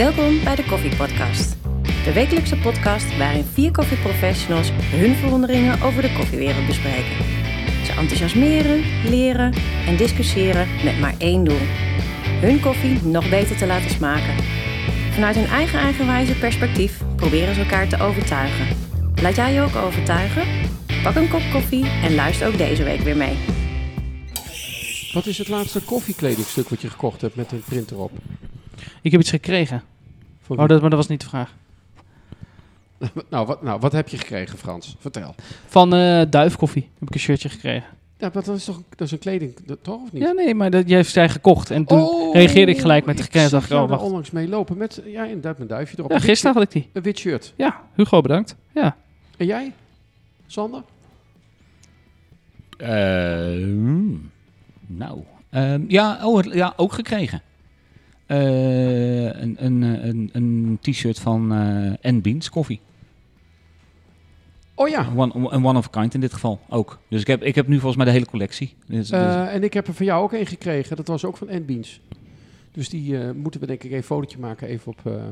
Welkom bij de Koffie Podcast. De wekelijkse podcast waarin vier koffieprofessionals hun verwonderingen over de koffiewereld bespreken. Ze enthousiasmeren, leren en discussiëren met maar één doel. Hun koffie nog beter te laten smaken. Vanuit hun eigen eigenwijze perspectief proberen ze elkaar te overtuigen. Laat jij je ook overtuigen? Pak een kop koffie en luister ook deze week weer mee. Wat is het laatste koffiekledingstuk wat je gekocht hebt met een print erop? Ik heb iets gekregen. Voor Oh, dat, maar dat was niet de vraag. nou, wat, nou, wat heb je gekregen, Frans? Vertel. Van eh Duifkoffie heb ik een shirtje gekregen. Ja, maar dat is toch dat is een kleding, dat, toch of niet? Ja, nee, maar dat, jij heeft zij gekocht. En toen Oh, reageerde ik gelijk met de gekregen. Ik dacht zag ik, oh, wacht. onlangs mee lopen met, ja, inderdaad, mijn duifje erop. Ja, gisteren had ik die. Een wit shirt. Ja, Hugo, bedankt. Ja. En jij, Sander? Ehm, nou, ehm, ja, oh, ja, ook gekregen. Eh, een een, eh, een, een t-shirt van eh N Beans Coffee. Oh ja. Een One, een one of a kind in dit geval ook. Dus ik heb, ik heb nu volgens mij de hele collectie. Dus, dus- Eh, en ik heb er van jou ook een gekregen. Dat was ook van N-Beans. Dus die eh, moeten we denk ik een fotootje maken, even op, eh,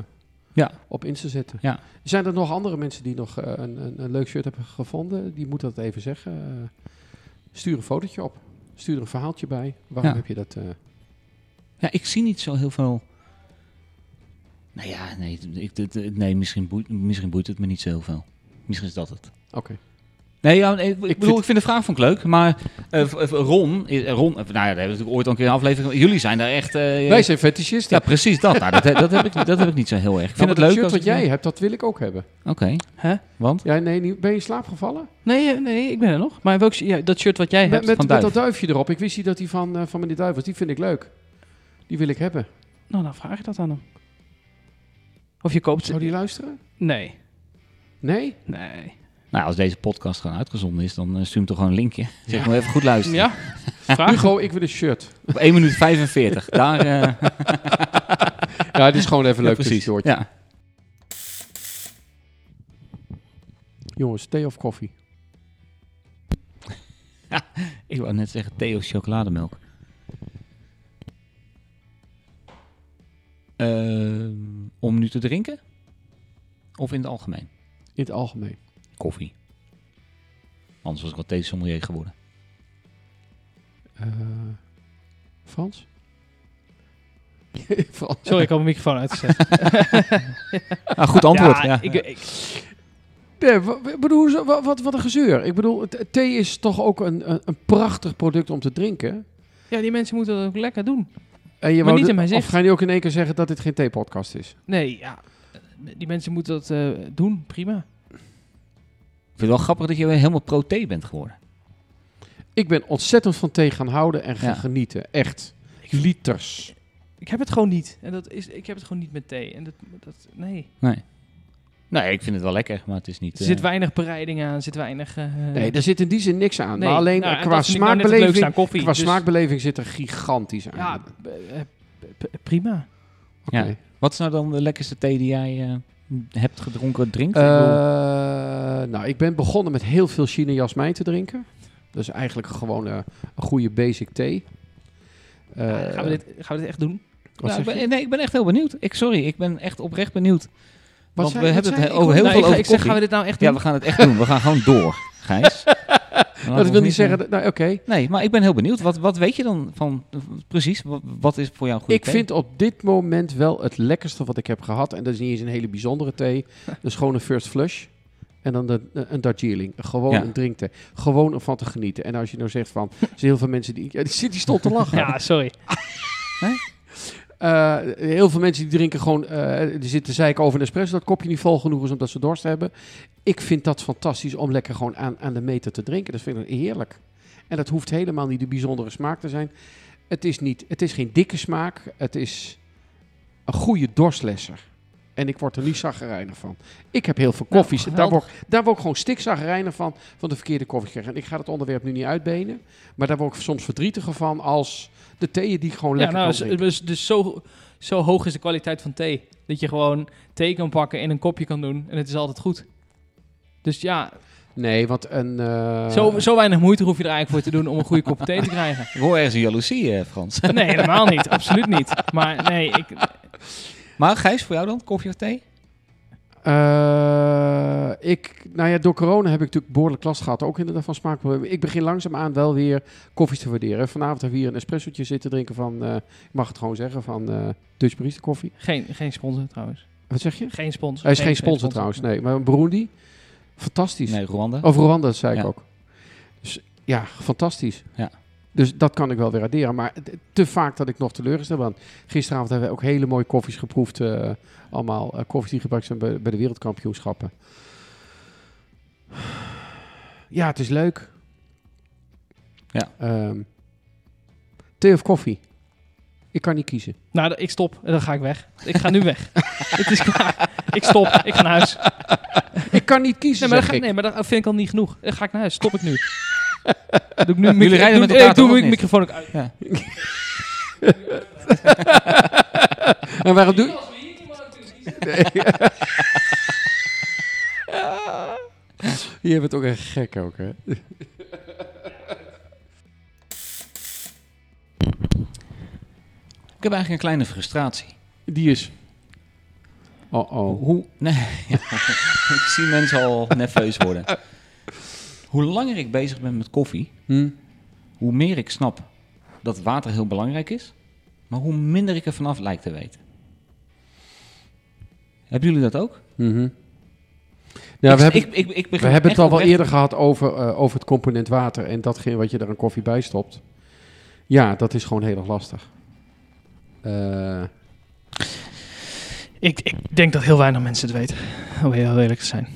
Ja. op Insta zetten. Ja. Zijn er nog andere mensen die nog eh, een, een, een leuk shirt hebben gevonden? Die moeten dat even zeggen. Eh, stuur een fotootje op. Stuur er een verhaaltje bij. Waarom Ja. heb je dat... ja, ik zie niet zo heel veel... Nou ja, nee, ik, nee misschien, boeit, misschien boeit het me niet zo heel veel. Misschien is dat het. Oké. Nee, ja, nee, ik, bedoel, vind- ik vind de vraag vond ik leuk, maar v- Ron, eh, Ron, nou ja, daar hebben we natuurlijk ooit al een keer een aflevering. Jullie zijn daar echt. Wij zijn fetischisten. Ja, precies dat. Nou, dat, dat, heb ik, dat heb ik niet zo heel erg. Ik Nou, vind maar het dat leuk shirt als wat ik- jij hebt, dat wil ik ook hebben. Oké, Hè? want? Ja, nee, ben je in slaap gevallen? Nee, nee, ik ben er nog. Maar welk, ja, dat shirt wat jij hebt. met, van met dat duifje erop. Ik wist niet dat die van, van meneer Duif was. Die vind ik leuk. Die wil ik hebben. Nou, dan vraag je dat aan hem. Of je koopt ze. Zou die luisteren? Nee. Nee? Nee. Nou, als deze podcast gewoon uitgezonden is, dan uh, stuur hem toch gewoon een linkje. Zeg maar even goed luisteren. Ja? Vraag. Hugo, ik wil een shirt. Op 1 minuut 45. Daar, eh Ja, dit is gewoon even ja, leuk precies. tussendoortje. Ja. Jongens, thee of koffie? Ik wou net zeggen thee of chocolademelk. Om nu te drinken? Of in het algemeen? In het algemeen. Koffie. Anders was ik wel thee sommelier geworden. Eh, Frans? Frans? Sorry, ik had mijn microfoon uitgezet. Ah, goed antwoord. Ja, Ik, ik, Nee, wa- bedoel, zo- wa- wat, wat een gezeur. Ik bedoel, het- thee is toch ook een, een, een prachtig product om te drinken. ja, die mensen moeten dat ook lekker doen. En je Maar wou niet in mijn Of ga je nu ook in één keer zeggen dat dit geen theepodcast is? Nee, ja. Die mensen moeten dat eh, doen. Prima. Ik vind het wel grappig dat je weer helemaal pro-thee bent geworden. Ik ben ontzettend van thee gaan houden en gaan Ja. genieten. Echt. Liters. Ik heb het gewoon niet. En dat is, ik heb het gewoon niet met thee. En dat, dat, nee. Nee. Nee, ik vind het wel lekker, maar het is niet... Er zit eh, weinig bereiding aan. Er zit weinig... eh, Nee, daar zit in die zin niks aan. nee. Maar alleen Nou, qua nou smaakbeleving, aan koffie. qua Dus- smaakbeleving zit er gigantisch aan. Ja, eh, prima. Oké. Ja. Wat is nou dan de lekkerste thee die jij eh, hebt gedronken, drinkt? Eh, nou, ik ben begonnen met heel veel China jasmijn te drinken. Dat is eigenlijk gewoon een goede basic thee. Eh, Ja, gaan, we dit, gaan we dit echt doen? Nou, ik ben, nee, ik ben echt heel benieuwd. Ik, sorry, ik ben echt oprecht benieuwd. Want zei- we wat hebben zei het over Ik heel Nou, veel ik, over ik zeg, gaan we dit nou echt doen? Ja, we gaan het echt doen. We gaan gewoon door, Gijs. Dat wil niet zeggen... eh, dat- Nou, oké. Nee, maar ik ben heel benieuwd. Wat, wat weet je dan van... eh, precies, wat, wat is voor jou een goede Ik vind op dit moment wel het lekkerste wat ik heb gehad. En dat is niet eens een hele bijzondere thee. Dat is gewoon een first flush. En dan de, een Darjeeling. Gewoon Ja. een drinkthee. Gewoon om van te genieten. En als je nou zegt van... Er zijn heel veel mensen die... Ja, die, die stond te lachen. Ja, sorry. Eh, heel veel mensen die drinken gewoon... die zitten zeiken over een espresso. Dat kopje niet vol genoeg is omdat ze dorst hebben. Ik vind dat fantastisch om lekker gewoon aan, aan de meter te drinken. Dat vind ik heerlijk. En dat hoeft helemaal niet de bijzondere smaak te zijn. Het is, niet, het is geen dikke smaak. Het is een goede dorstlesser. En ik word er niet zaggerijnig van. Ik heb heel veel Nou, koffies. daar, geweldig. word, daar word ik gewoon stikzaggerijnig van, van de verkeerde koffie krijgen. En ik ga het onderwerp nu niet uitbenen. Maar daar word ik soms verdrietiger van als de theeën die ik gewoon Ja, lekker nou, kan dus, dus, dus zo, zo hoog is de kwaliteit van thee. Dat je gewoon thee kan pakken en een kopje kan doen. En het is altijd goed. Dus ja, Nee, want een... eh, zo, zo weinig moeite hoef je er eigenlijk voor te doen om een goede kop thee te krijgen. Ik hoor ergens een jaloezie, eh, Frans. Nee, helemaal niet. Absoluut niet. Maar nee, ik, Maar Gijs, voor jou dan? Koffie of thee? Eh, ik, nou ja, door corona heb ik natuurlijk behoorlijk last gehad, ook inderdaad van smaakproblemen. Ik begin langzaamaan wel weer koffies te waarderen. Vanavond hebben we hier een espressootje zitten drinken van, eh, ik mag het gewoon zeggen, van eh Dutch Barista Koffie. Geen, geen sponsor trouwens. Wat zeg je? Geen sponsor. Hij is geen sponsor trouwens, nee. Maar Burundi, fantastisch. Nee, Rwanda. Over Rwanda, dat zei ik ook. Dus ja, fantastisch. Ja. Dus dat kan ik wel weer waarderen. Maar te vaak dat ik nog teleurgesteld ben. Gisteravond hebben we ook hele mooie koffies geproefd. eh, allemaal eh, koffies die gebruikt zijn bij, bij de wereldkampioenschappen. Ja, het is leuk. Ja. Ehm, thee of koffie? Ik kan niet kiezen. Nou, ik stop en dan ga ik weg. Ik ga nu weg. Het is klaar. Ik stop. Ik ga naar huis. Ik kan niet kiezen, Nee, maar, ga, ik. nee, maar dat vind ik al niet genoeg. Dan ga ik naar huis. Stop ik nu. Doe ik nu Jullie rijden doe- met elkaar Ik doe niet? microfoon ook uit. Ja. En waarom doe Nee. Je bent ook een gek ook, hè? Ik heb eigenlijk een kleine frustratie. Die is... Oh, oh. Hoe... Nee, ja. ik zie mensen al nerveus worden. Hoe langer ik bezig ben met koffie, Hm? hoe meer ik snap dat water heel belangrijk is, maar hoe minder ik er vanaf lijkt te weten. Hebben jullie dat ook? Ik, we hebben, ik, ik, ik we hebben het al wel eerder gehad over, eh, over het component water en datgene wat je er aan koffie bij stopt. Ja, dat is gewoon heel erg lastig. Eh, Ik, ik denk dat heel weinig mensen het weten. Om heel eerlijk te zijn.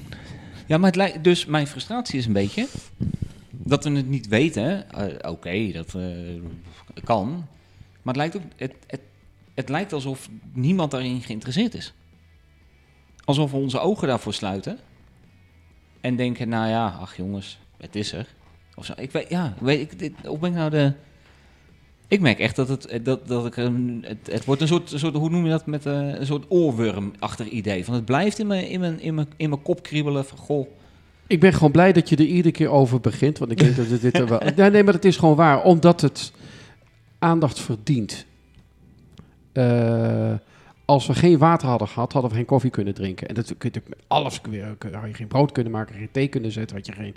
Ja, maar het lijkt, dus mijn frustratie is een beetje dat we het niet weten. Eh, Oké, dat eh, kan. Maar het lijkt ook, het, het, het lijkt alsof niemand daarin geïnteresseerd is. Alsof we onze ogen daarvoor sluiten. En denken, nou ja, ach jongens, het is er. Of zo. Ik weet, ja, weet ik, dit, of ben ik nou de... Ik merk echt dat het, dat, dat ik een, het, het wordt een soort, een soort, hoe noem je dat, met eh, een soort oorworm-achtig idee. Van het blijft in mijn, in mijn, in mijn, in mijn kop kriebelen van, goh, ik ben gewoon blij dat je er iedere keer over begint, want ik denk dat dit er wel... Nee, nee, maar het is gewoon waar, omdat het aandacht verdient. Eh, als we geen water hadden gehad, hadden we geen koffie kunnen drinken. En dat kun je natuurlijk met alles weer, had je geen brood kunnen maken, geen thee kunnen zetten, had je geen...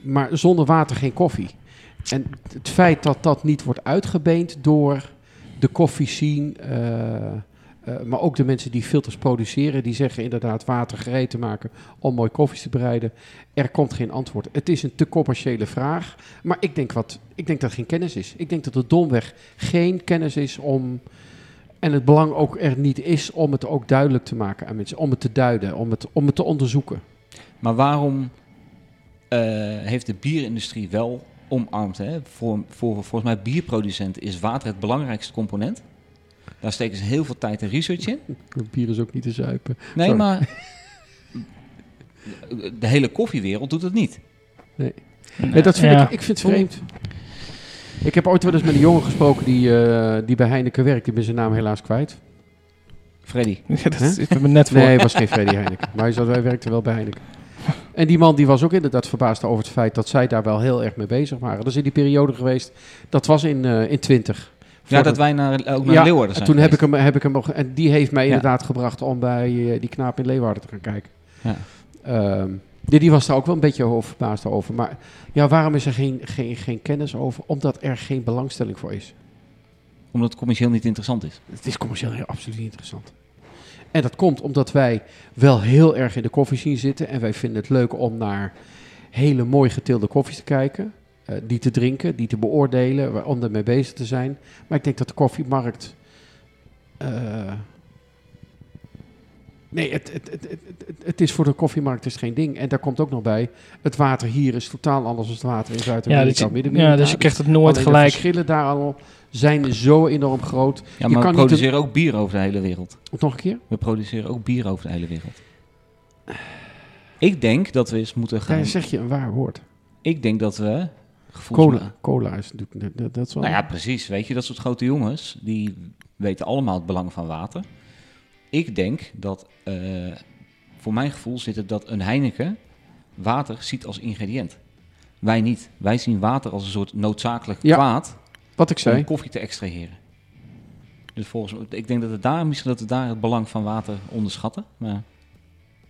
Maar zonder water geen koffie. En het feit dat dat niet wordt uitgebeend door de koffie scene, eh, eh, maar ook de mensen die filters produceren, die zeggen inderdaad water gereed te maken om mooi koffies te bereiden. Er komt geen antwoord. Het is een te commerciële vraag, maar ik denk, wat, ik denk dat geen kennis is. Ik denk dat er domweg geen kennis is om, en het belang ook er niet is om het ook duidelijk te maken aan mensen, om het te duiden, om het, om het te onderzoeken. Maar waarom eh, heeft de bierindustrie wel omarmd? Hè? Voor, voor, volgens mij bierproducenten is water het belangrijkste component. Daar steken ze heel veel tijd en research in. Bier is ook niet te zuipen. Nee, Sorry. maar de hele koffiewereld doet het niet. Nee, dat vind Ja. ik, ik vind het vreemd. Ik heb ooit wel eens met een jongen gesproken die, eh, die bij Heineken werkt. Ik ben zijn naam helaas kwijt. Freddy. Ja, dat is me net voor. Nee, het was geen Freddy Heineken. Maar hij, zat, hij werkte wel bij Heineken. En die man die was ook inderdaad verbaasd over het feit dat zij daar wel heel erg mee bezig waren. Dat is in die periode geweest, dat was in, eh in 20. Ja, dat wij naar, ook naar Ja, Leeuwarden en zijn toen heb ik, hem, heb ik hem nog, en die heeft mij Ja. inderdaad gebracht om bij eh, die knaap in Leeuwarden te gaan kijken. Ja. Ehm, die, die was daar ook wel een beetje over, verbaasd over. Maar ja, waarom is er geen, geen, geen kennis over? Omdat er geen belangstelling voor is. Omdat het commercieel niet interessant is. Het is commercieel heel absoluut niet interessant. En dat komt omdat wij wel heel erg in de koffie zien zitten. En wij vinden het leuk om naar hele mooi geteelde koffies te kijken. eh, die te drinken, die te beoordelen, om ermee bezig te zijn. Maar ik denk dat de koffiemarkt... eh, nee, het, het, het, het, het, het is voor de koffiemarkt is geen ding. En daar komt ook nog bij, het water hier is totaal anders dan het water in Ja, Zuid-Amerika dus, of Midden-Amerika. ja, dus je krijgt het nooit Alleen de gelijk. verschillen daar al zijn zo enorm groot. Ja, Je maar kan we niet produceren ook bier over de hele wereld. Nog een keer? We produceren ook bier over de hele wereld. Ik denk dat we eens moeten gaan... Daar zeg je een waar woord. Ik denk dat we... Cola, cola is natuurlijk, dat, dat is wel... Nou ja, precies. Weet je, dat soort grote jongens, die weten allemaal het belang van water. Ik denk dat, eh, voor mijn gevoel zit het dat een Heineken water ziet als ingrediënt. Wij niet. Wij zien water als een soort noodzakelijk Ja, kwaad wat ik om zei. koffie te extraheren. Dus volgens, ik denk dat het daar misschien dat we daar het belang van water onderschatten. Maar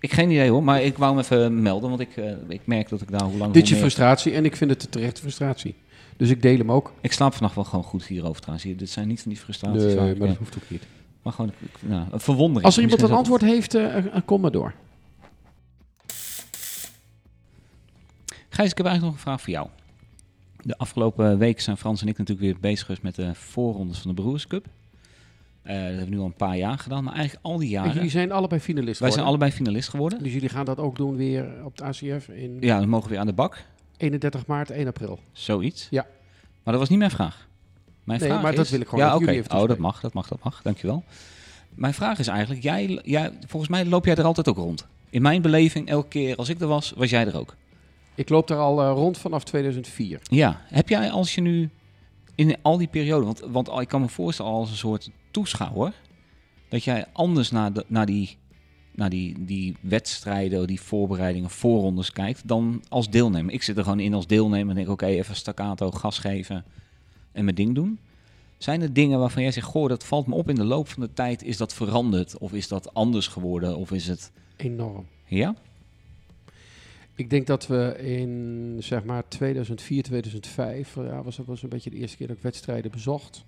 ik geen idee hoor, maar ik wou hem even melden, want ik, eh, ik merk dat ik daar hoe lang Dit je frustratie en ik vind het een terechte frustratie. Dus ik deel hem ook. Ik slaap vannacht wel gewoon goed hierover trouwens. Dit zijn niet van die frustraties. Nee, maar eh, dat hoeft ook niet. Maar gewoon nou, een verwondering. Als er iemand een antwoord heeft, eh, eh, kom maar door. Gijs, ik heb eigenlijk nog een vraag voor jou. De afgelopen week zijn Frans en ik natuurlijk weer bezig geweest met de voorrondes van de Brewers Cup. Eh, dat hebben we nu al een paar jaar gedaan, maar eigenlijk al die En jaren. jullie zijn allebei finalist Wij zijn geworden. allebei finalist geworden. Dus jullie gaan dat ook doen weer op het ACF in Ja, dan mogen we weer aan de bak. 31 maart, 1 april. Zoiets. Ja. Maar dat was niet mijn vraag. Mijn Nee, vraag maar is... dat wil ik gewoon Ja, oké. Oh, dat mag, dat mag, dat mag. Dankjewel. Mijn vraag is eigenlijk, jij, jij, volgens mij loop jij er altijd ook rond. In mijn beleving, elke keer als ik er was, was jij er ook. Ik loop daar al eh, rond vanaf 2004. Ja. Heb jij als je nu in al die periode, want, want ik kan me voorstellen als een soort toeschouwer, dat jij anders naar, de, naar, die, naar die, die wedstrijden, die voorbereidingen, voorrondes kijkt, dan als deelnemer. Ik zit er gewoon in als deelnemer en denk, oké, even staccato, gas geven en mijn ding doen. Zijn er dingen waarvan jij zegt, goh, dat valt me op in de loop van de tijd, is dat veranderd? Of is dat anders geworden? Of is het, Enorm. ja? Ik denk dat we in zeg maar 2004, 2005, eh, ja, was dat was een beetje de eerste keer dat ik wedstrijden bezocht.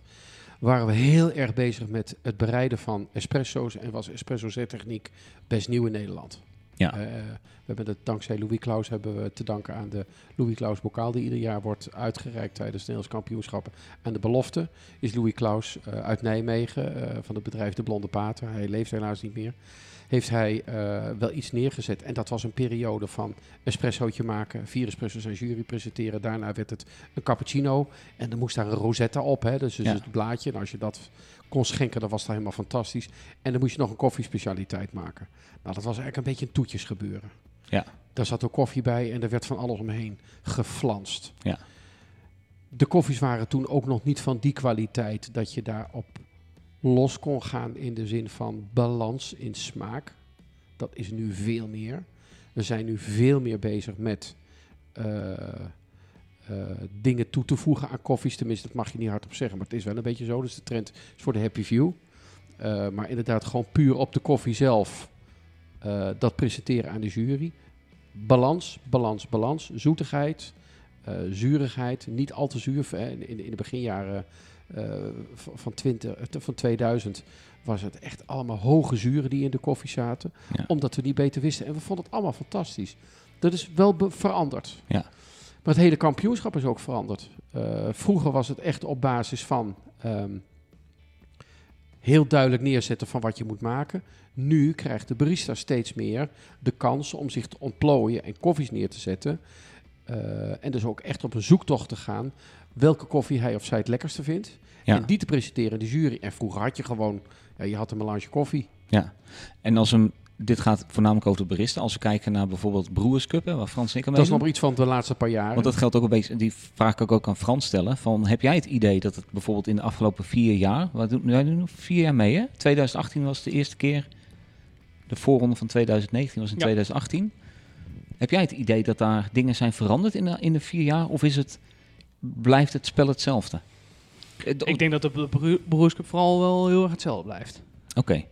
Waren we heel erg bezig met het bereiden van espresso's en was espresso zettechniek best nieuw in Nederland. Ja. Eh, we hebben het dankzij Louis Klaus hebben we te danken aan de Louis Klaus bokaal die ieder jaar wordt uitgereikt tijdens de Nederlands kampioenschappen. En de belofte is Louis Klaus eh, uit Nijmegen eh, van het bedrijf De Blonde Pater. Hij leeft helaas niet meer. Heeft hij wel iets neergezet. En dat was een periode van espressootje maken, vier espresso's aan jury presenteren. Daarna werd het een cappuccino. En dan moest daar een rosetta op. Hè? Dus, dus Ja. het blaadje. En als je dat kon schenken, dan was dat helemaal fantastisch. En dan moest je nog een koffiespecialiteit maken. Nou, dat was eigenlijk een beetje een toetjes gebeuren. Ja. Daar zat ook koffie bij en er werd van alles omheen geflanst. Ja. De koffies waren toen ook nog niet van die kwaliteit dat je daarop los kon gaan in de zin van balans in smaak. Dat is nu veel meer. We zijn nu veel meer bezig met eh, eh, dingen toe te voegen aan koffies. Tenminste, dat mag je niet hardop zeggen, maar het is wel een beetje zo. Dus de trend is voor de happy view. Eh, maar inderdaad, gewoon puur op de koffie zelf eh, dat presenteren aan de jury. Balans, balans, balans. Zoetigheid, zurigheid. Niet al te zuur. In, in, de beginjaren van, van, 20, eh, van 2000 was het echt allemaal hoge zuren die in de koffie zaten. Ja. Omdat we niet beter wisten. En we vonden het allemaal fantastisch. Dat is wel veranderd. Ja. Maar het hele kampioenschap is ook veranderd. Eh, vroeger was het echt op basis van ehm, heel duidelijk neerzetten van wat je moet maken. Nu krijgt de barista steeds meer de kans om zich te ontplooien en koffies neer te zetten. Eh, en dus ook echt op een zoektocht te gaan welke koffie hij of zij het lekkerste vindt. Ja. En die te presenteren in de jury. En vroeger had je gewoon, ja, je had een melange koffie. Ja, en als een, dit gaat voornamelijk over de barista. Als we kijken naar bijvoorbeeld Brewers Cup, hè, waar Frans en ik aan Dat is nog iets van de laatste paar jaren. Want dat geldt ook een beetje, die vraag kan ik ook aan Frans stellen. Van, heb jij het idee dat het bijvoorbeeld in de afgelopen vier jaar, wij doen, wij nog vier jaar mee hè? 2018 was de eerste keer, de voorronde van 2019 was in Ja. 2018. Heb jij het idee dat daar dingen zijn veranderd in de, in de vier jaar? Of is het, blijft het spel hetzelfde? Ik denk dat de Bro- beroepscup vooral wel heel erg hetzelfde blijft. Oké,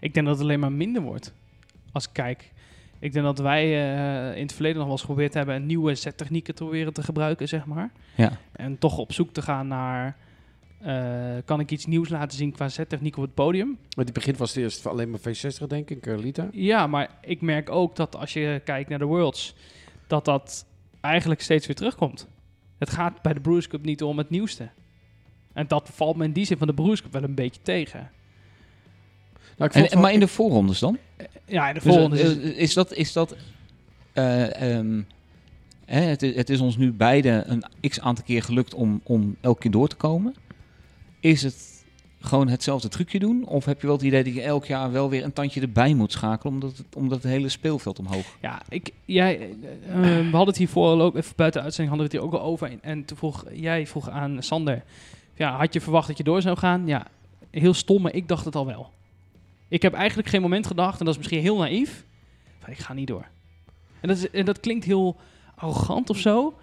Ik denk dat het alleen maar minder wordt. Als ik kijk. Ik denk dat wij eh, in het verleden nog wel eens geprobeerd hebben nieuwe zettechnieken te proberen te gebruiken, zeg maar. ja. En toch op zoek te gaan naar, eh, kan ik iets nieuws laten zien qua zettechniek op het podium? Maar in het begin was het eerst alleen maar V60, denk ik, Carlita. Ja, maar ik merk ook dat als je kijkt naar de Worlds, dat dat eigenlijk steeds weer terugkomt. Het gaat bij de Brewers Cup niet om het nieuwste. En dat valt me in die zin van de Brewers Cup wel een beetje tegen. Nou, En, wel- maar in de voorrondes dan? Ja, in de Dus, eh, is, eh, is dat, is dat eh, ehm, hè, het, is, het is ons nu beiden een x aantal keer gelukt om, om elke keer door te komen. Is het gewoon hetzelfde trucje doen? Of heb je wel het idee dat je elk jaar wel weer een tandje erbij moet schakelen, omdat het, omdat het hele speelveld omhoog Ja, ik, jij, we hadden het hiervoor ook even buiten de uitzending hadden we het hier ook al over. En, en toen vroeg jij vroeg aan Sander, ja, had je verwacht dat je door zou gaan? Ja, heel stom, maar ik dacht het al wel. Ik heb eigenlijk geen moment gedacht, en dat is misschien heel naïef, van ik ga niet door. En dat, is, en dat klinkt heel arrogant of zo,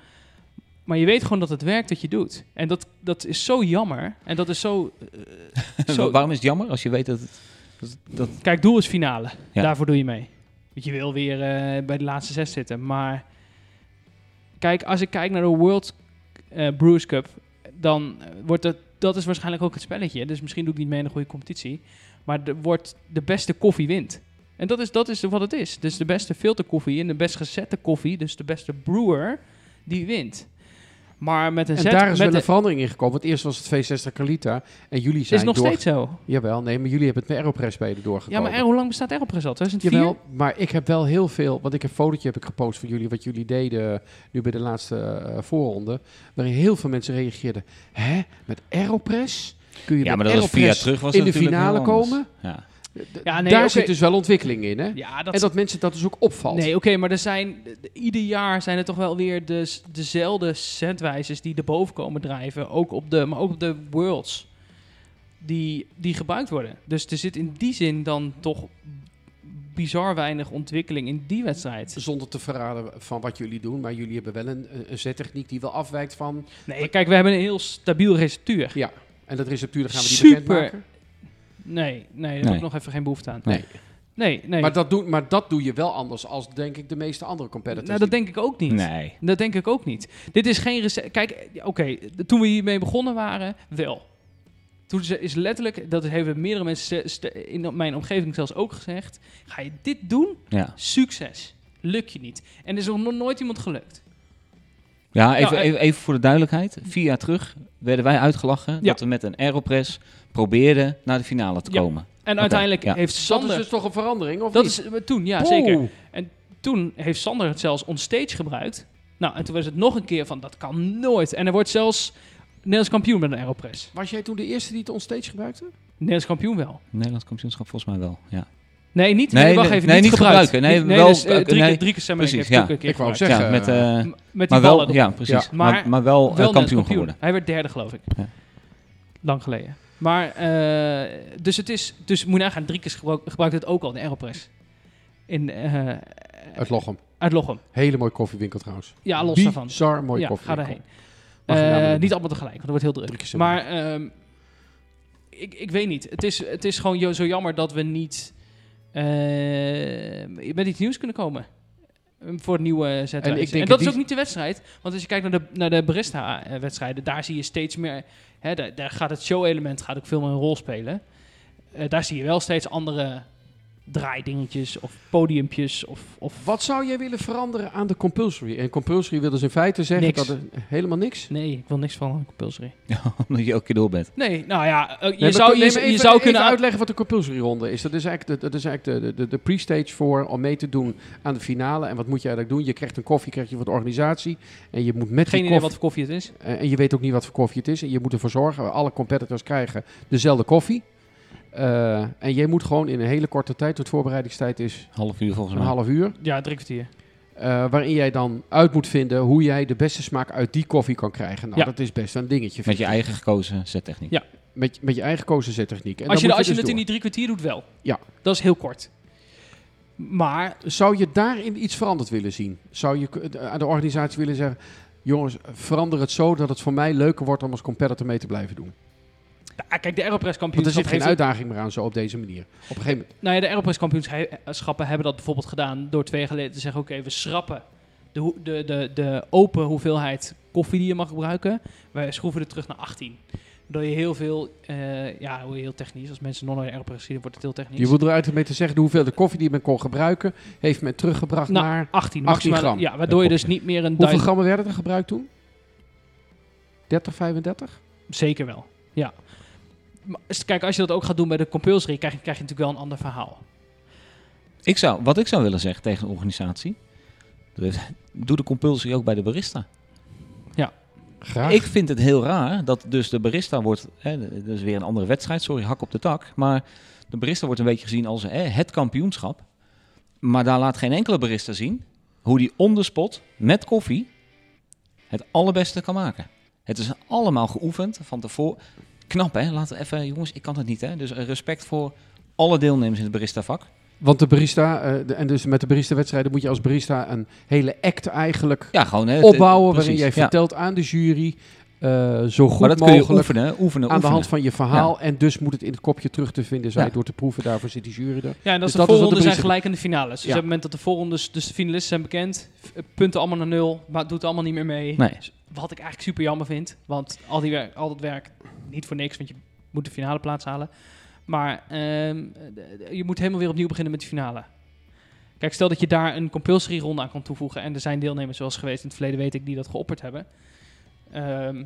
Maar je weet gewoon dat het werkt wat je doet. En dat, dat is zo jammer. En dat is zo... eh, zo Waarom is het jammer als je weet dat het... Dat, dat, Kijk, doel is finale. Ja. Daarvoor doe je mee. Want je wil weer eh, bij de laatste zes zitten. Maar kijk, als ik kijk naar de World eh Brewers Cup, dan wordt dat, dat is waarschijnlijk ook het spelletje. Dus misschien doe ik niet mee in een goede competitie. Maar er wordt de beste koffie wint. En dat is, dat is wat het is. Dus de beste filterkoffie en de best gezette koffie, dus de beste brewer, die wint. Maar met een En zet... daar is met wel de- een verandering in gekomen. Want eerst was het V60 Calita. En jullie zijn is nog door... steeds zo. Jawel, nee, maar jullie hebben het met Aeropress Ja, doorgekomen. maar er- hoe lang bestaat Aeropress al? 2004? Jawel, maar ik heb wel heel veel, want ik heb een fotootje heb ik gepost van jullie, wat jullie deden nu bij de laatste eh, voorronde, waarin heel veel mensen reageerden. Hè, met Aeropress? Kun je ja, maar dat was Aeropress terug. Was in de finale anders. komen? Ja. Ja, nee, Daar zit dus wel ontwikkeling in, hè? Ja, dat en dat mensen dat dus ook opvalt. Nee, oké, maar er zijn ieder jaar zijn er toch wel weer de, dezelfde centwijzers die erboven komen drijven, ook op de, maar ook op de worlds die, die gebruikt worden. Dus er zit in die zin dan toch bizar weinig ontwikkeling in die wedstrijd. Zonder te verraden van wat jullie doen, maar jullie hebben wel een, een zettechniek die wel afwijkt van. Nee, kijk, we hebben een heel stabiel receptuur. Ja, en dat receptuur, gaan we die Super. bekendmaken. Nee, nee, daar heb Nee. ik nog even geen behoefte aan. Nee. Nee, nee. Maar, dat doe, maar dat doe je wel anders als, denk ik, de meeste andere competitors. nou, dat denk ik ook niet. Nee. Dat denk ik ook niet. Dit is geen recept. Kijk, oké, de- toen we hiermee begonnen waren, wel. Toen ze- is letterlijk, dat hebben meerdere mensen in mijn omgeving zelfs ook gezegd. Ga je dit doen? Ja. Succes. Lukt je niet. En er is nog nooit iemand gelukt. Ja, even, Nou, even, even voor de duidelijkheid. Vier jaar terug werden wij uitgelachen Ja. dat we met een Aeropress probeerden naar de finale te Ja. komen. En uiteindelijk ja. heeft dat Sander... is dus toch een verandering, of dat niet? is eh, toen, ja, zeker. Toen heeft Sander het zelfs onstage gebruikt. Nou, en toen was het nog een keer van, dat kan nooit. En er wordt zelfs Nederlands kampioen met een Aeropress. Was jij toen de eerste die het onstage gebruikte? Nederlands kampioen wel. Nederlands kampioenschap volgens mij wel. Ja. Nee, niet. Nee, Nee, wacht even. nee, niet niet gebruikt. gebruiken. Nee, wel- dus, eh, drie, nee, keer, drie keer ik precies, heeft ja. ook een keer Ik wou gebruikt. zeggen, ja, met, eh, M- met die maar ballen wel, erop. ja, precies. Maar- maar, maar wel, eh, Wel kampioen geworden. Hij werd derde, geloof ik. Ja. Lang geleden. Maar, eh, dus het is, dus moet je nagaan, drie keer gebruik, gebruikt het ook al, de Aeropress. In, eh, Uit Lochem. uit Lochem. Hele mooie koffiewinkel trouwens. Ja, los daarvan. Bizar mooi ja, ga daarheen. Eh, niet allemaal tegelijk, want dat wordt heel druk. Maar ehm, ik, ik weet niet. Het is, het is gewoon zo jammer dat we niet eh, met iets nieuws kunnen komen. eh, Voor het nieuwe zetwijze. En En, ik denk dat is ook niet de wedstrijd. Want als je kijkt naar de, naar de barista-wedstrijden, daar zie je steeds meer... Hè, daar, daar gaat het show-element gaat ook veel meer een rol spelen. Eh, daar zie je wel steeds andere draaidingetjes of podiumpjes of... of Wat zou jij willen veranderen aan de compulsory? En compulsory wil dus in feite zeggen Niks. dat er helemaal niks. Nee, ik wil niks van een compulsory. Ja, omdat je elke keer door bent. Nee, nou ja, eh, je Nee, zou, je, zou even kunnen... uit- uitleggen wat de compulsory ronde is. Dat is eigenlijk, de, dat is eigenlijk de, de, de, pre-stage voor om mee te doen aan de finale. En wat moet je eigenlijk doen? Je krijgt een koffie, krijg je van de organisatie. En je moet met Geen die idee wat voor koffie het is. En je weet ook niet wat voor koffie het is. En je moet ervoor zorgen, alle competitors krijgen dezelfde koffie. Eh, en jij moet gewoon in een hele korte tijd, de voorbereidingstijd is Half uur volgens een mij. half uur. Ja, drie kwartier. eh, waarin jij dan uit moet vinden hoe jij de beste smaak uit die koffie kan krijgen. Nou, Ja. dat is best een dingetje. Met je eigen gekozen zettechniek. Ja. met, met je eigen kozen zettechniek. En als je, dan als je het dus in die drie kwartier doet, wel. Ja. Dat is heel kort. Maar Zou je daarin iets veranderd willen zien? Zou je aan de organisatie willen zeggen... jongens, verander het zo dat het voor mij leuker wordt om als competitor mee te blijven doen. Ja, kijk, de Aeropress Want er zit geen uitdaging meer aan zo op deze manier. Op een gegeven moment... Nou ja, de Aeropress kampioenschappen hebben dat bijvoorbeeld gedaan door twee jaar geleden te zeggen, oké, we schrappen de, hoe- de, de, de open hoeveelheid koffie die je mag gebruiken. We schroeven het terug naar 18. Waardoor je heel veel, eh, ja, hoe heel technisch, als mensen nog naar de Aeropress zien, wordt het heel technisch. Je moet eruit mee te zeggen, de hoeveelheid koffie die men kon gebruiken... heeft men teruggebracht Nou, naar... 18, 18 maximaal. gram. Ja, waardoor je dus niet meer een Hoeveel grammen werden er gebruikt toen? 30, 35? Zeker wel, ja. Kijk, als je dat ook gaat doen bij de compulsory, krijg je, krijg je natuurlijk wel een ander verhaal. Ik zou, wat ik zou willen zeggen tegen een organisatie. dus Doe de compulsie ook bij de barista. Graag. Ik vind het heel raar dat dus de barista wordt... Hè, dat is weer een andere wedstrijd, sorry, hak op de tak. Maar de barista wordt een beetje gezien als hè, het kampioenschap. Maar daar laat geen enkele barista zien hoe die on the spot met koffie het allerbeste kan maken. Het is allemaal geoefend van tevoren. Knap hè, laten we even, jongens, ik kan het niet hè. Dus eh, respect voor alle deelnemers in het barista vak. Want de barista, eh, de- en dus met de barista-wedstrijden moet je als barista een hele act eigenlijk Ja, gewoon hè, het- opbouwen. het- waarin jij ja. vertelt aan de jury eh, zo goed Maar dat kun je mogelijk oefenen, oefenen, aan de oefenen. hand van je verhaal. En dus moet het in het kopje terug te vinden zijn Ja. door te proeven. Daarvoor zit die jury er. Ja, en dat Dus is de dat is zijn gelijk aan de finales. Dus Ja. op het moment dat de voorrondes, dus de finalisten zijn bekend, punten allemaal naar nul, maar het doet allemaal niet meer mee. Nee. Wat ik eigenlijk super jammer vind, want al, die al dat werk, niet voor niks, want je moet de finale plaats halen. Maar ehm, je moet helemaal weer opnieuw beginnen met de finale. Kijk, stel dat je daar een compulsory ronde aan kan toevoegen. En er zijn deelnemers zoals geweest in het verleden, weet ik, die dat geopperd hebben. Ehm,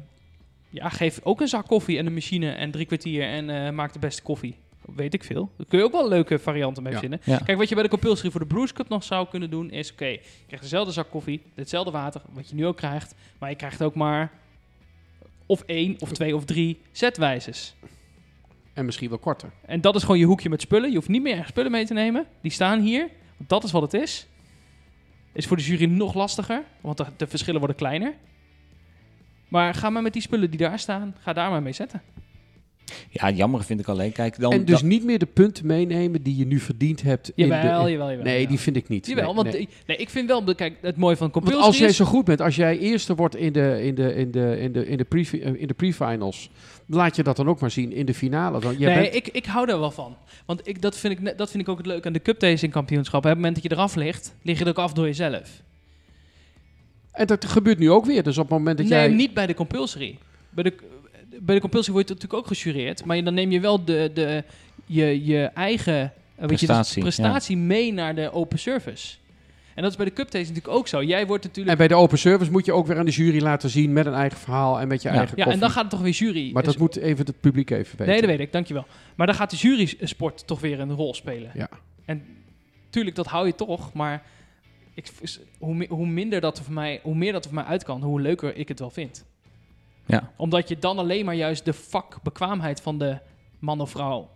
ja, geef ook een zak koffie en een machine en drie kwartier en eh, maak de beste koffie. Weet ik veel. Daar kun je ook wel leuke varianten mee verzinnen. Ja. Kijk, wat je bij de compulsory voor de Blues Cup nog zou kunnen doen, is oké, je krijgt dezelfde zak koffie, hetzelfde water, wat je nu ook krijgt. Maar je krijgt ook maar of één, of twee, of drie zetwijzes. En misschien wel korter. En dat is gewoon je hoekje met spullen. Je hoeft niet meer spullen mee te nemen. Die staan hier. Want dat is wat het is. Is voor de jury nog lastiger. Want de, de verschillen worden kleiner. Maar ga maar met die spullen die daar staan. Ga daar maar mee zetten. Ja, jammer vind ik alleen. Kijk, dan, en dus dan- niet meer de punten meenemen die je nu verdiend hebt. in Jawel, de, jawel, jawel. nee, die vind ik niet. Jawel, nee, want nee. ik vind wel, kijk, het mooie van Want compulsory als jij is- zo goed bent, als jij eerste wordt in de, in de, in de, in de, in de, pre, eh, in de pre-finals, laat je dat dan ook maar zien in de finale. Dan, jij nee, bent- ik, ik hou daar wel van. Want ik, dat, vind ik, dat vind ik ook het leuke aan de cup tasting kampioenschap. Op het moment dat je eraf ligt, lig je er ook af door jezelf. En dat gebeurt nu ook weer. Dus op het moment dat nee, jij... niet bij de compulsory. Bij de, bij de compulsory word je natuurlijk ook gejureerd. Maar dan neem je wel de, de, je, je eigen eh, je, dus Prestatie, prestatie mee naar de open service. En dat is bij de cup natuurlijk ook zo. Jij wordt natuurlijk... En bij de open service moet je ook weer aan de jury laten zien met een eigen verhaal en met je Ja. eigen ja, en dan gaat het toch weer jury... Maar dat dus- moet even het publiek even weten. Nee, dat weet ik, dankjewel. Maar dan gaat de jury-sport toch weer een rol spelen. Ja. En tuurlijk, dat hou je toch, maar ik, hoe, hoe minder dat er voor mij, hoe meer dat er voor mij uit kan, hoe leuker ik het wel vind. Ja. Omdat je dan alleen maar juist de vakbekwaamheid van de man of vrouw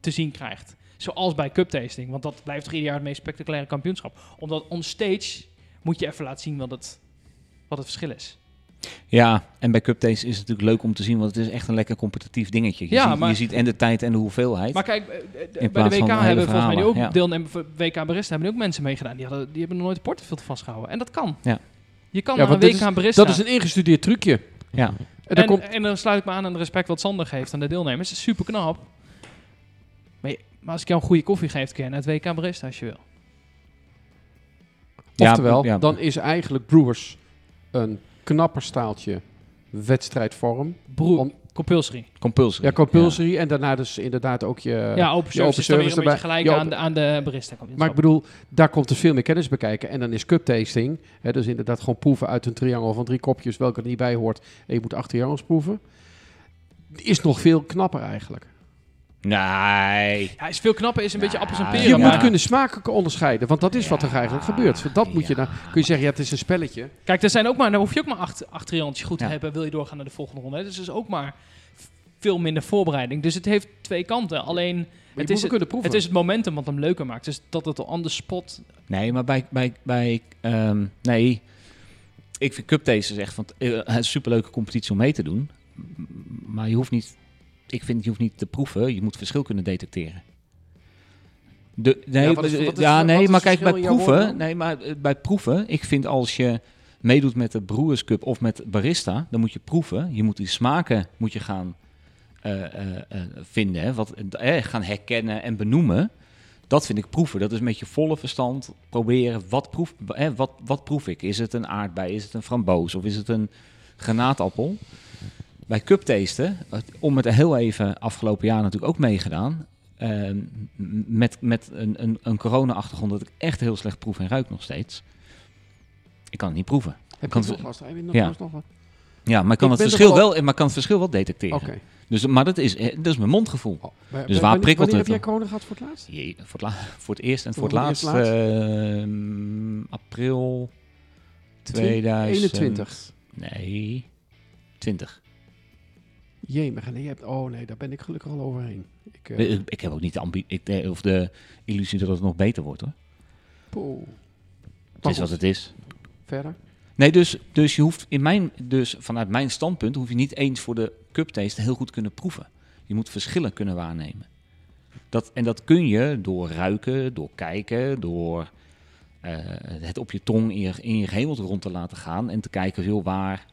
te zien krijgt. Zoals bij cup tasting, want dat blijft toch ieder jaar het meest spectaculaire kampioenschap. Omdat on stage moet je even laten zien wat het, wat het verschil is. Ja, en bij Cup Taste is het natuurlijk leuk om te zien, want het is echt een lekker competitief dingetje. Je, Ja, ziet, maar- je ziet en de tijd en de hoeveelheid. Maar kijk, eh, eh, bij de WK hebben volgens mij ook ja. deelnemers WK Barista hebben ook mensen meegedaan. Die, hadden, die hebben nog nooit de portefeuille vastgehouden. En dat kan. Ja. Je kan Ja, naar een WK Barista. Dat is een ingestudeerd trucje. Ja. En, dan en, komt, en dan sluit ik me aan aan de respect wat Sander geeft aan de deelnemers. Super knap. Maar, je- maar als ik jou een goede koffie geef, kun je naar het WK Barista als je wil. Ja, oftewel, ja. dan is eigenlijk Brewers een knapper staaltje wedstrijdvorm. Broer, Om- compulsory. Compulsory. Ja, compulsory. En daarna dus inderdaad ook je... ja, open je open service is dan weer een service beetje gelijk aan de, aan de barista Maar ik bedoel, daar komt er veel meer kennis bekijken. En dan is cup tasting. Hè, dus inderdaad gewoon proeven uit een triangel van drie kopjes, welke er niet bij hoort. En je moet acht triangels proeven. Is nog veel knapper eigenlijk. Nee. Ja, is veel knapper, is een beetje appels en peren. je maar- moet kunnen smaken onderscheiden, want dat is wat er eigenlijk gebeurt. Dat moet je dan, kun je zeggen, ja, het is een spelletje. Kijk, er zijn ook maar, dan hoef je ook maar acht, acht triantjes goed Ja. te hebben, wil je doorgaan naar de volgende ronde. hè. Dus is ook maar veel minder voorbereiding. Dus het heeft twee kanten. Alleen, het je is, het, wel kunnen proeven. het is het momentum wat hem leuker maakt. Dus dat het on the spot... Nee, maar bij... bij, bij ehm, nee. Ik vind Cup is echt... Want, eh, het is een superleuke competitie om mee te doen. Maar je hoeft niet... Ik vind, je hoeft niet te proeven. Je moet verschil kunnen detecteren. De, nee, Ja, wat is- ja, nee maar kijk, bij proeven... Nee, maar bij proeven... Ik vind als je meedoet met de Brewers Cup of met barista... Dan moet je proeven. Je moet die smaken moet je gaan eh, eh, eh, vinden. Hè, wat, gaan herkennen en benoemen. Dat vind ik proeven. Dat is met je volle verstand proberen. Wat proef, hè, wat, wat proef ik? Is het een aardbei? Is het een framboos? Of is het een granaatappel? Bij cup tasten, het- om het heel even afgelopen jaar natuurlijk ook meegedaan. eh, m- met met een, een, een corona-achtergrond dat ik echt heel slecht proef en ruik nog steeds. Ik kan het niet proeven. Heb kan je het- nog vast? Heb je nog Ja. vast nog wat? Ja, maar ik kan, Ik het verschil wel- maar ik kan het verschil wel detecteren. Oké. Dus, maar dat is, eh, dat is mijn mondgevoel. Oh, Dus wa- waar wanneer- prikkelt wanneer het heb jij corona gehad voor het laatst? Jee, voor, het voor het eerst en voor het Voor het laatst, ehm, april 2000. 21. Nee, 20. Jemig, nee, je hebt, oh nee, daar ben ik gelukkig al overheen. Ik, eh, Ik, ik heb ook niet de, ambi- ik, eh, of de illusie dat het nog beter wordt hoor. poeh. Het Maar is wat het is. Verder? Nee, dus, dus je hoeft in mijn, dus vanuit mijn standpunt hoef je niet eens voor de cup taste heel goed kunnen proeven. Je moet verschillen kunnen waarnemen. Dat, en dat kun je door ruiken, door kijken, door eh, het op je tong in je, in je rond te laten gaan en te kijken, joh, waar,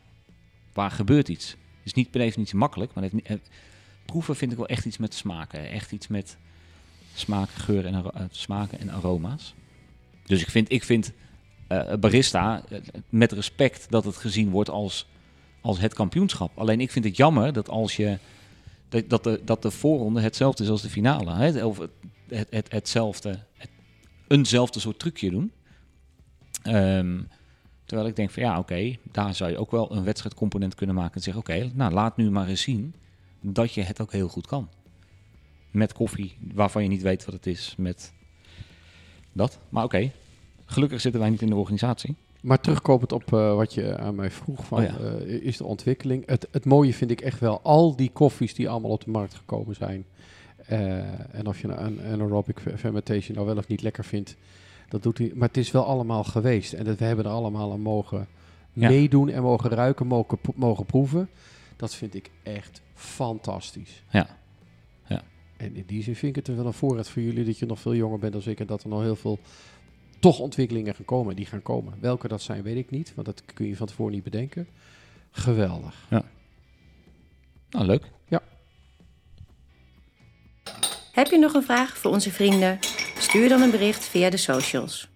waar gebeurt iets. Is niet per definitie makkelijk, maar het proeven vind ik wel echt iets met smaken. Echt iets met smaken, geur en, eh, smaken en aroma's. Dus ik vind, ik vind eh, barista eh, met respect dat het gezien wordt als, als het kampioenschap. Alleen ik vind het jammer dat als je dat, dat, de, dat de voorronde hetzelfde is als de finale. Hè? Of het, het, het, hetzelfde, het, eenzelfde soort trucje doen. Ehm, terwijl ik denk van ja, oké, daar zou je ook wel een wedstrijdcomponent kunnen maken. En zeggen, oké, nou laat nu maar eens zien dat je het ook heel goed kan. Met koffie, waarvan je niet weet wat het is, met dat. Maar oké, gelukkig zitten wij niet in de organisatie. Maar terugkomend op eh, wat je aan mij vroeg, van, Oh ja. eh, is de ontwikkeling. Het, het mooie vind ik echt wel, al die koffies die allemaal op de markt gekomen zijn. eh, en of je nou een anaerobic fer- fermentation nou wel of niet lekker vindt, dat doet hij. Maar het is wel allemaal geweest. En dat we hebben er allemaal aan mogen Ja. meedoen en mogen ruiken, mogen, mogen proeven. Dat vind ik echt fantastisch. Ja. Ja. En in die zin vind ik het wel een voorraad voor jullie dat je nog veel jonger bent dan ik en dat er nog heel veel toch ontwikkelingen gaan komen. Die gaan komen. Welke dat zijn, weet ik niet, want dat kun je van tevoren niet bedenken. Geweldig. Nou, leuk. Heb je nog een vraag voor onze vrienden? Stuur dan een bericht via de socials.